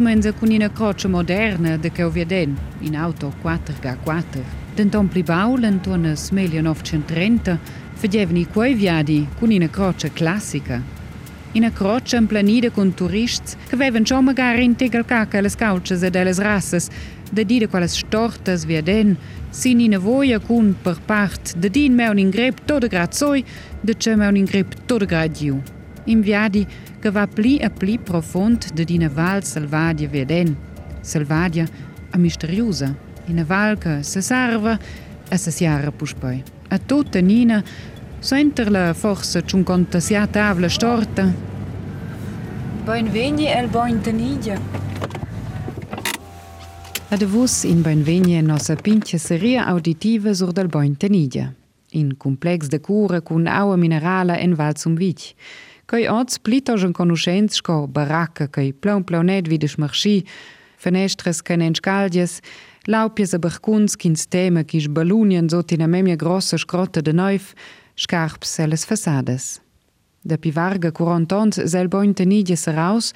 Menza con una croce moderna de che ovvien, in auto 4x4. Denton pli baul, intorno 1930, fagevani quei viadi con una croce classica. Una croce implanida con turisti che avevano già magari integal caca le scauces e delle rasse, da dire quelle stortas viaden, sin in voia con per part de din me un ingrep todo grazoi, de ce me un ingrep todo gradiu. In viadi che va pli e pli profond de dina val selvadia viaden, selvadia a misteriosa, in a val che se serva e se siara puspoi. A tutta nina, Senter la forse ciun conta sia tavla storta. Boin vegni el boin tenidia. Ad vus in Benvegna nossa pincha seria auditiva sur del Boin Tenidia, in complex de cura cun aua minerala en Val zum Vic. Kaj ods plitos in conoscentsco, baracca, kaj plaun plaunet vides marši, fenestres kaj nenschcaldies, laupje za barcuns in steme, ki balunien sot in a memia grossa de neuf, scarps elles fasades. Da pi varga curantons sel nidje se raus,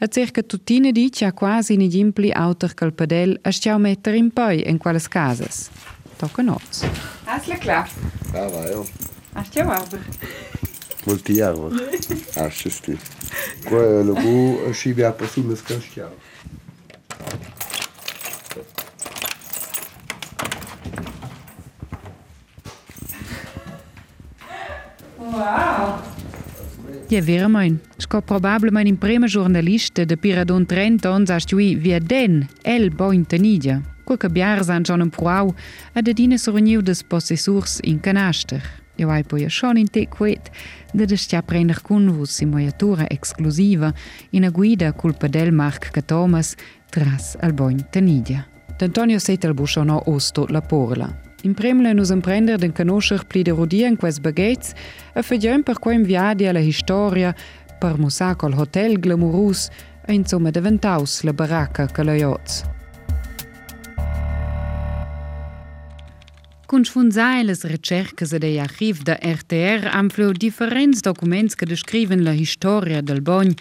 a circa tutine di c'ha quasi ni impli auter cal padel a sciau metter in poi in quales casas. Tocca noz. Asla clar. Ah, vai, oh. Ascia barber. Arber. Molti arver. Ah, sti. Qua lo bu scibi a persumes kan stiau. Wow. Ja, vera mein. Sco probablemente in prima giornalista de Piradon 30 ans a stui via den el boin tenidia. Quel che biars han schon un pruau a de dine sorniu des possessurs in canaster. Jo hai poi schon in te quet de de stia prender cun vus simulatura exclusiva in a guida culpa del Marc che Thomas tras al boin tenidia. D'Antonio Setel busciano osto la porla. In premle nus emprender den conoscer pli de rodia in quels baguettes e fegiem per quem viadi alla historia per musa col hotel glamurus e insomma deventaus la baracca che la ioz. Cun sfunzai les recercas e dei archiv da RTR amfleu differents documents che descriven la historia del bogn,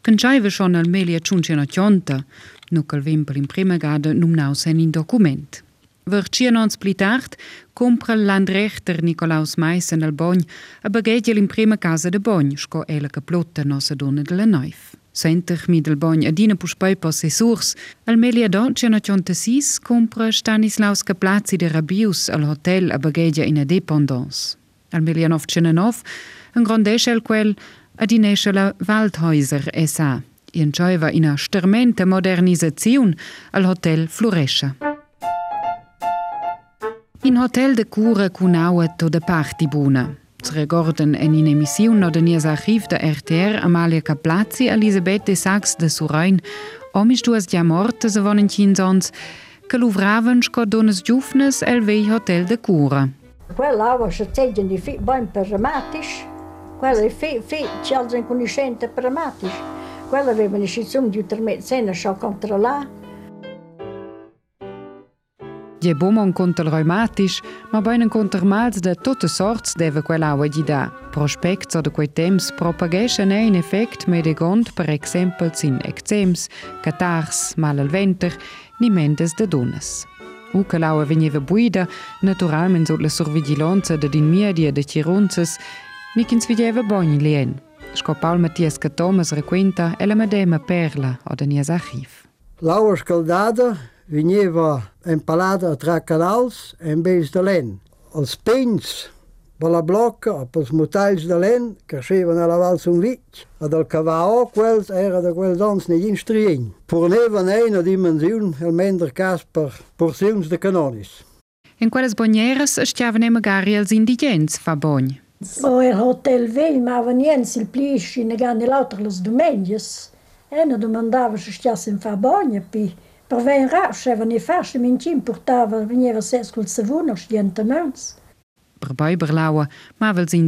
Canchaiva schon al melia ciuncena tionta, nu cal vimpel in prima gada num nausen in document. Vercia non splitart, compra l'andrechter Nicolaus Meissen al Bogn, a baghegiel in prima casa de Bogn, sco ela che plotta nossa donna de la neuf. Senter mi del Bogn adina puspoi possessurs, al melia doccia no sis compra Stanislaus Caplazzi de Rabius al hotel a baghegia in a dependance. Al melia nov cenenov, un grandeschel quel adinesce la Waldhäuser S.A. In cioiva in a stermente modernisaziun al hotel Florescia. In hotel de cura cun aua to de parti buna. Es regorden en in emissiun no de nies archiv de RTR Amalia Caplazzi Elisabeth de Sachs de Surain omis duas ja mortes a vonen cinzons che luvraven sco dones giufnes el vei hotel de cura. Quell'aua si teggen di fi ben pragmatisch, quella è fi, fi, ci alzano conoscente pragmatisch. Quella aveva necessità di intermezzena sciò controllare. Je bomon contra reumatisch, ma beinen contra mals de tutte sorts deve quell'aua di da. Prospects oder quei temps propagesce ne in effect medegond per exempel sin eczems, catars, mal al venter, ni mendes de donas. U che l'aua veniva buida, naturalment sot la survigilanza de din media de chirunzes, ni kins videva bogn lien. Sco Paul Mattias che Thomas requenta e la medema perla o de nies archiv. L'aua scaldada vinyeva empalada tra canals en vez de lent. Els pins de la bloca, pels mutalls de lent, que arriben a la vall un vit, a del cavaó, quels era de quels anys ni dins trien. Porneven a dimensió el mendre cas per porcions de canonis. En quelles bonyeres estiaven a magari els indigents fa bony? Oh, el hotel vell, ma veniens il i negando l'altre les domenges. E no domandava se stiassem fa bony, e pi... Pi Pravejraše van je fasche min tim portava veniva sescul savunos jentamans. Prebai berlaue,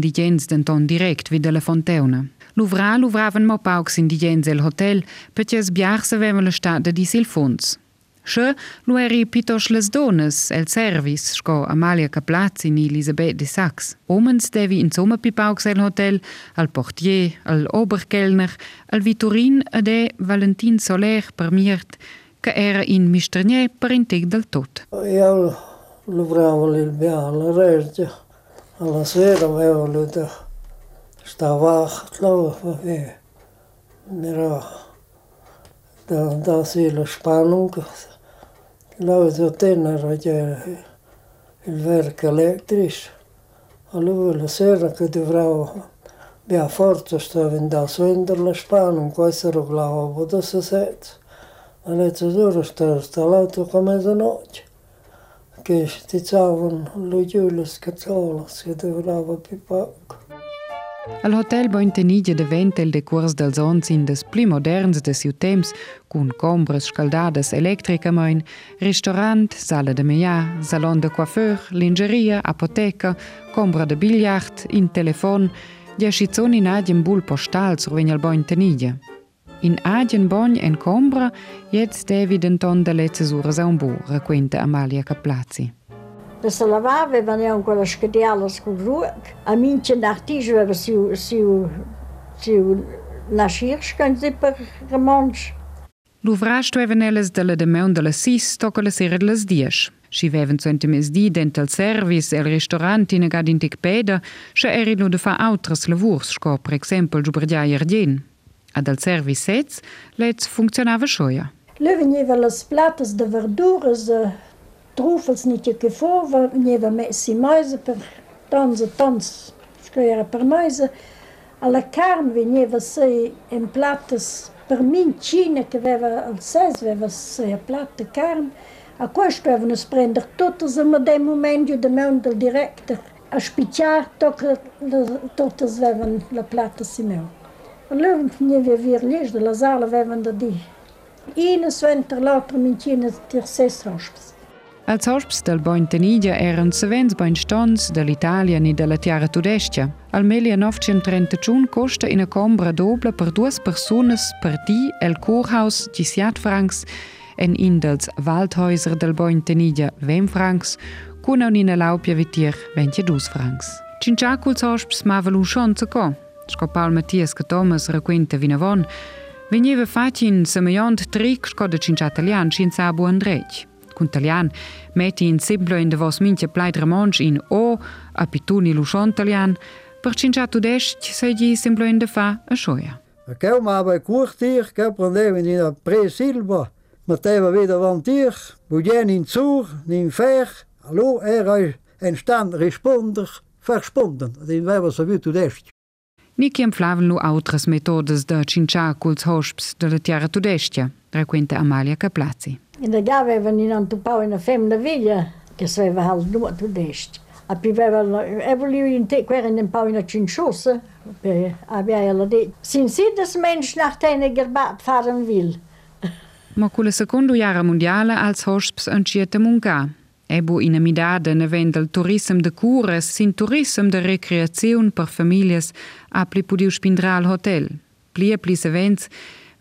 die jens den ton direct vid de la fonteuna. Louvra louvraven mo paux jens el hotel, petjes biarse vemele stade die silfons. Sche lueri pitos les dones el servis sco Amalia Caplazzi ni Elisabeth de Sachs. Omens devi in sommer pipaux el hotel, al portier, al oberkellner, al Vitorin ed Valentin Soler permiert, era in misternier per integ del tot. Io lavoravo il alla regia, alla sera avevo da stava a e era da da si la Spannung Lauter tenera il verk elektrisch. Allora la sera che dovrò Bia forza stava in da svender la Spannung, questo era glavo da se set. A mezz'ora sta installato come mezzanotte. Che stizzavano le Giulius Cazzolas che dovrava più poco. Al hotel Bointeniglia diventa il decurs dels ons in des pli moderns de siu temps, cun combres scaldadas electricamein, restaurant, sala de meia, salon de coiffeur, lingeria, apoteca, combra de biljard, in telefon, giacizzoni in adien bul postal survegn al Bointeniglia. In adien bogn en combra, jetzt devi denton de letzes ures a un bu, raquenta Amalia Caplazzi. Da se lavava, venivano quelle scadiale con ruoc. A mince d'artigia aveva siu, siu, siu nascirsch, can si per remonsch. L'uvrasto even elles de la demeun de la sis tocca la sera de las dies. Si veven cente mes di dental service el restaurant in agad in peda, se eri lu de fa autres lavurs, sco per exempel giuberdia ierdien. Ad al service sets, lets funzionava schoia. Le veniva las platas de verduras, uh, trufels niet je voor, veniva messi mais per tons e tons, scoiera per mais. Alla carne veniva se in platas per mincina che aveva al ses, aveva se a platta carne. A questo avevano prendere tutte ma dei momenti de meu del director. A spicciar tutte avevano la platta si meu. Allora veniva vir lì, della sala avevano da di. Ina sventer l'altra mincina tir ses hospes. Als hosps del Bointeniglia eran savens boinstons dell'Italia ni della Tiara Tudestia. Al 1931 costa in a combra dobla per duas personas per di el Kurhaus 17 francs en in dels Waldhäuser del Bointeniglia 20 francs, cun un in a laupia vitir 22 francs. Cinciaculs hosps mavel un chance co. Shko palë me tjes këto mës rëkuin të vinëvon, vi njëve faqin se më jond trik shko dë cinqa tëlian qinë sa abu ndrejq. Kun tëlian, meti in simplojn dë vos min që plajt rëmonç in o, apitu një lushon tëlian, për cinqa të deshq se gji simplojn dë fa e shoja. Kau ma bëj kur tih, kau pëndemi një prej silba, më teve vide van tih, budjen in zur, in ver, hallo, er en stand responder, versponden. Dat po is wij wat ze weer toe dest. Niki empflaven lu autras metodes de cincia culs hosps de la tiara tudestia, raquenta Amalia Caplazzi. In der Gave avevano in antupau in a femna villa, che saveva halt nu tudest. A pi aveva, evoliu in te, quer in pau in a cinciosa, per avea la de. Sin si des mensch nach tene gerbat fahren will. Ma cu la secondo jara mondiala als hosps ancieta munca. Ebo in amidade ne vendel turism de cures sin turism de recreaziun per familias a pli pudiu spindral hotel. Pli e pli events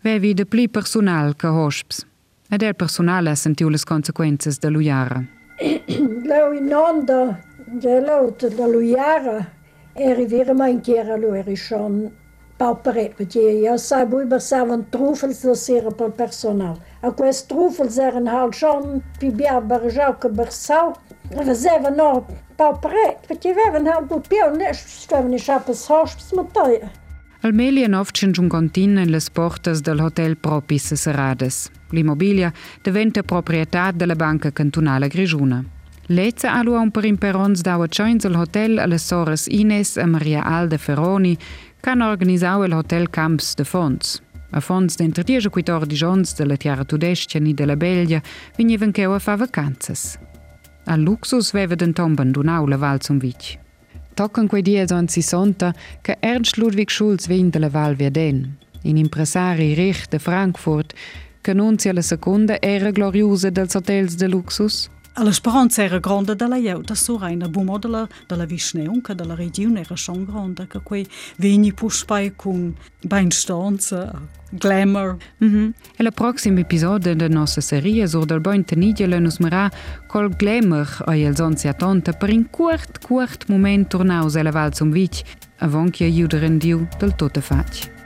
vevi de pli personal ca hosps. Ed el personal ha sentiu les consequences de l'ujara. Lau in onda, de laut de l'ujara, eri vira mai chiera lo eri schon pauperet, perché io sai bui bassavan trufels da sera per personal. A quest trufels eren halt schon pi bia barjau che bersau, Aveva no pauperet, perché avevano halt bu più, ne stavano in schappes hosps mataia. Al 1951 in les portas del hotel Propis Serrades. L'immobilia diventa proprietà della banca cantonale Grigiuna. Lezza ha un per imperons dava joins al hotel alle sores Ines e Maria Alde Ferroni che hanno organizzato il hotel Camps de Fons. A Fons d'entre 10 e 14 ons della Tiara Tudestia ni della Belgia venivano che a fa vacanzas. Al luxus veva denton abandonau la Val zum Vic. Tocan quei dies an si sonta che Ernst Ludwig Schulz vin della Val Verden, in impresari rich de Frankfurt, che annunzia la seconda era gloriosa dels hotels de luxus, La speranza era grande dalla iauta sorena, bumo della, della visneunca, della regione era schon grande, che quei vegni puspai con beinstanza, glamour. Mm -hmm. E la prossima episodio della nostra serie sur del bon teniglia le nus marà col glamour ai els anzi attenta per in curt, curt moment tornaus alla val zum vic, avant che aiuteren diu del tote fac.